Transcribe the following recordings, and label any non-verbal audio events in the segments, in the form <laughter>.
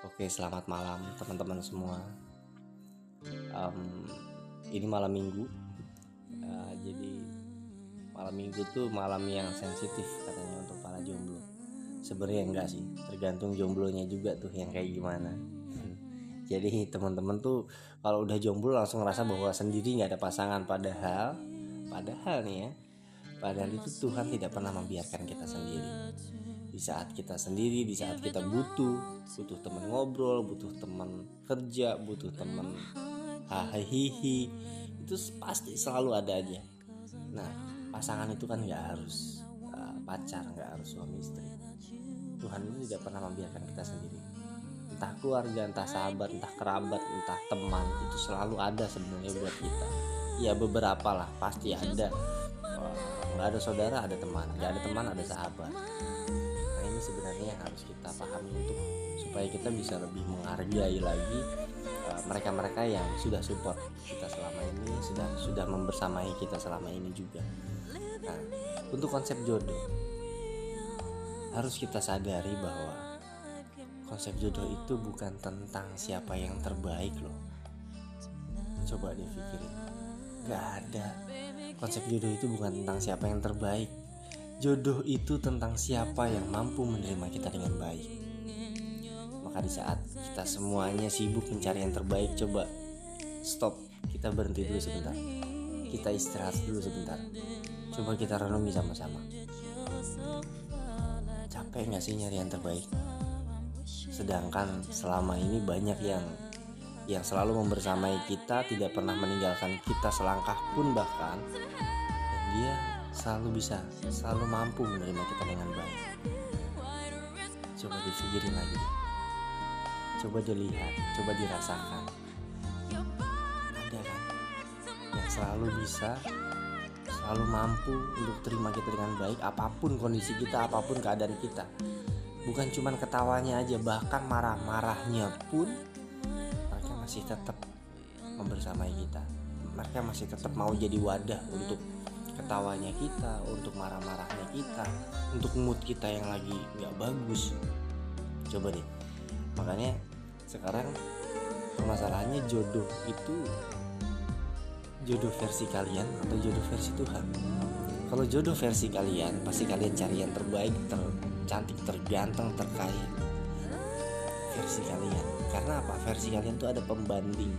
Oke, selamat malam teman-teman semua. Um, ini malam minggu, uh, jadi malam minggu tuh malam yang sensitif katanya untuk para jomblo. Sebenarnya enggak sih, tergantung jomblonya juga tuh yang kayak gimana. <laughs> jadi teman-teman tuh kalau udah jomblo langsung ngerasa bahwa sendiri nggak ada pasangan, padahal, padahal nih ya, padahal itu Tuhan tidak pernah membiarkan kita sendiri di saat kita sendiri di saat kita butuh butuh teman ngobrol butuh teman kerja butuh teman hahihi itu pasti selalu ada aja. Nah pasangan itu kan nggak harus uh, pacar nggak harus suami istri. Tuhan itu tidak pernah membiarkan kita sendiri. Entah keluarga entah sahabat entah kerabat entah teman itu selalu ada sebenarnya buat kita. Ya beberapa lah pasti ada. Nggak ada saudara ada teman. Nggak ada teman ada sahabat sebenarnya yang harus kita pahami untuk supaya kita bisa lebih menghargai lagi eh, mereka-mereka uh, yang sudah support kita selama ini sudah sudah membersamai kita selama ini juga. Nah untuk konsep jodoh harus kita sadari bahwa konsep jodoh itu bukan tentang siapa yang terbaik loh. Coba dipikirin. Gak ada. Konsep jodoh itu bukan tentang siapa yang terbaik Jodoh itu tentang siapa yang mampu menerima kita dengan baik. Maka di saat kita semuanya sibuk mencari yang terbaik, coba stop, kita berhenti dulu sebentar. Kita istirahat dulu sebentar. Coba kita renungi sama-sama. Capek gak sih nyari yang terbaik? Sedangkan selama ini banyak yang yang selalu membersamai kita, tidak pernah meninggalkan kita selangkah pun bahkan, dan dia selalu bisa, selalu mampu menerima kita dengan baik. Coba dipikirin lagi. Coba dilihat, coba dirasakan. Ada kan yang selalu bisa, selalu mampu untuk terima kita dengan baik apa pun kondisi kita, apa pun keadaan kita. Bukan cuma ketawanya aja, bahkan marah-marahnya pun mereka masih tetap membersamai kita. Mereka masih tetap mau jadi wadah untuk ketawanya kita untuk marah-marahnya kita untuk mood kita yang lagi nggak bagus. Coba deh. Makanya sekarang permasalahannya jodoh itu jodoh versi kalian atau jodoh versi Tuhan? Kalau jodoh versi kalian pasti kalian cari yang terbaik tercantik terganteng terkaya. Versi kalian. Karena apa? Versi kalian tuh ada pembanding.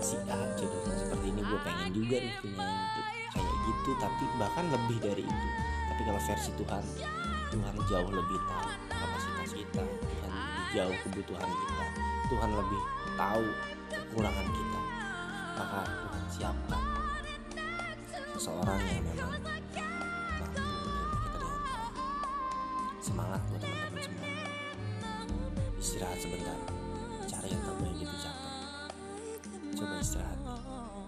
Si A jodohnya seperti ini gue pengen juga nih punya yang gitu tapi bahkan lebih dari itu. Tapi kalau versi Tuhan Tuhan jauh lebih tahu kapasitas kita Tuhan lebih jauh kebutuhan kita Tuhan lebih tahu kekurangan kita. Maka Tuhan siapkan seseorang yang memang kita semangat buat teman-teman semua. Istirahat sebentar. Cara yang terbaik itu capek coba istirahat.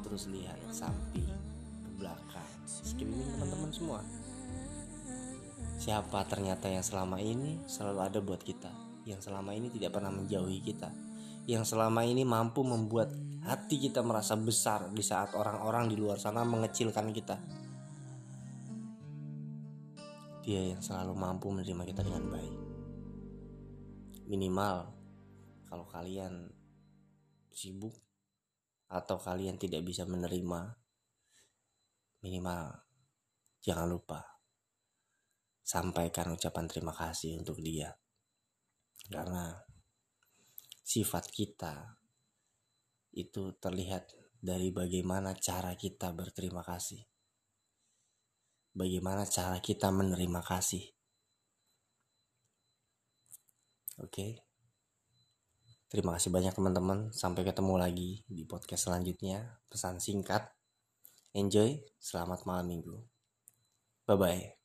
Terus lihat samping sekeliling teman-teman semua. Siapa ternyata yang selama ini selalu ada buat kita? Yang selama ini tidak pernah menjauhi kita. Yang selama ini mampu membuat hati kita merasa besar di saat orang-orang di luar sana mengecilkan kita. Dia yang selalu mampu menerima kita dengan baik. Minimal kalau kalian sibuk atau kalian tidak bisa menerima minimal jangan lupa sampaikan ucapan terima kasih untuk dia. Karena sifat kita itu terlihat dari bagaimana cara kita berterima kasih. Bagaimana cara kita menerima kasih. Oke? Terima kasih banyak teman-teman. Sampai ketemu lagi di podcast selanjutnya. Pesan singkat Enjoy, selamat malam minggu. Bye bye.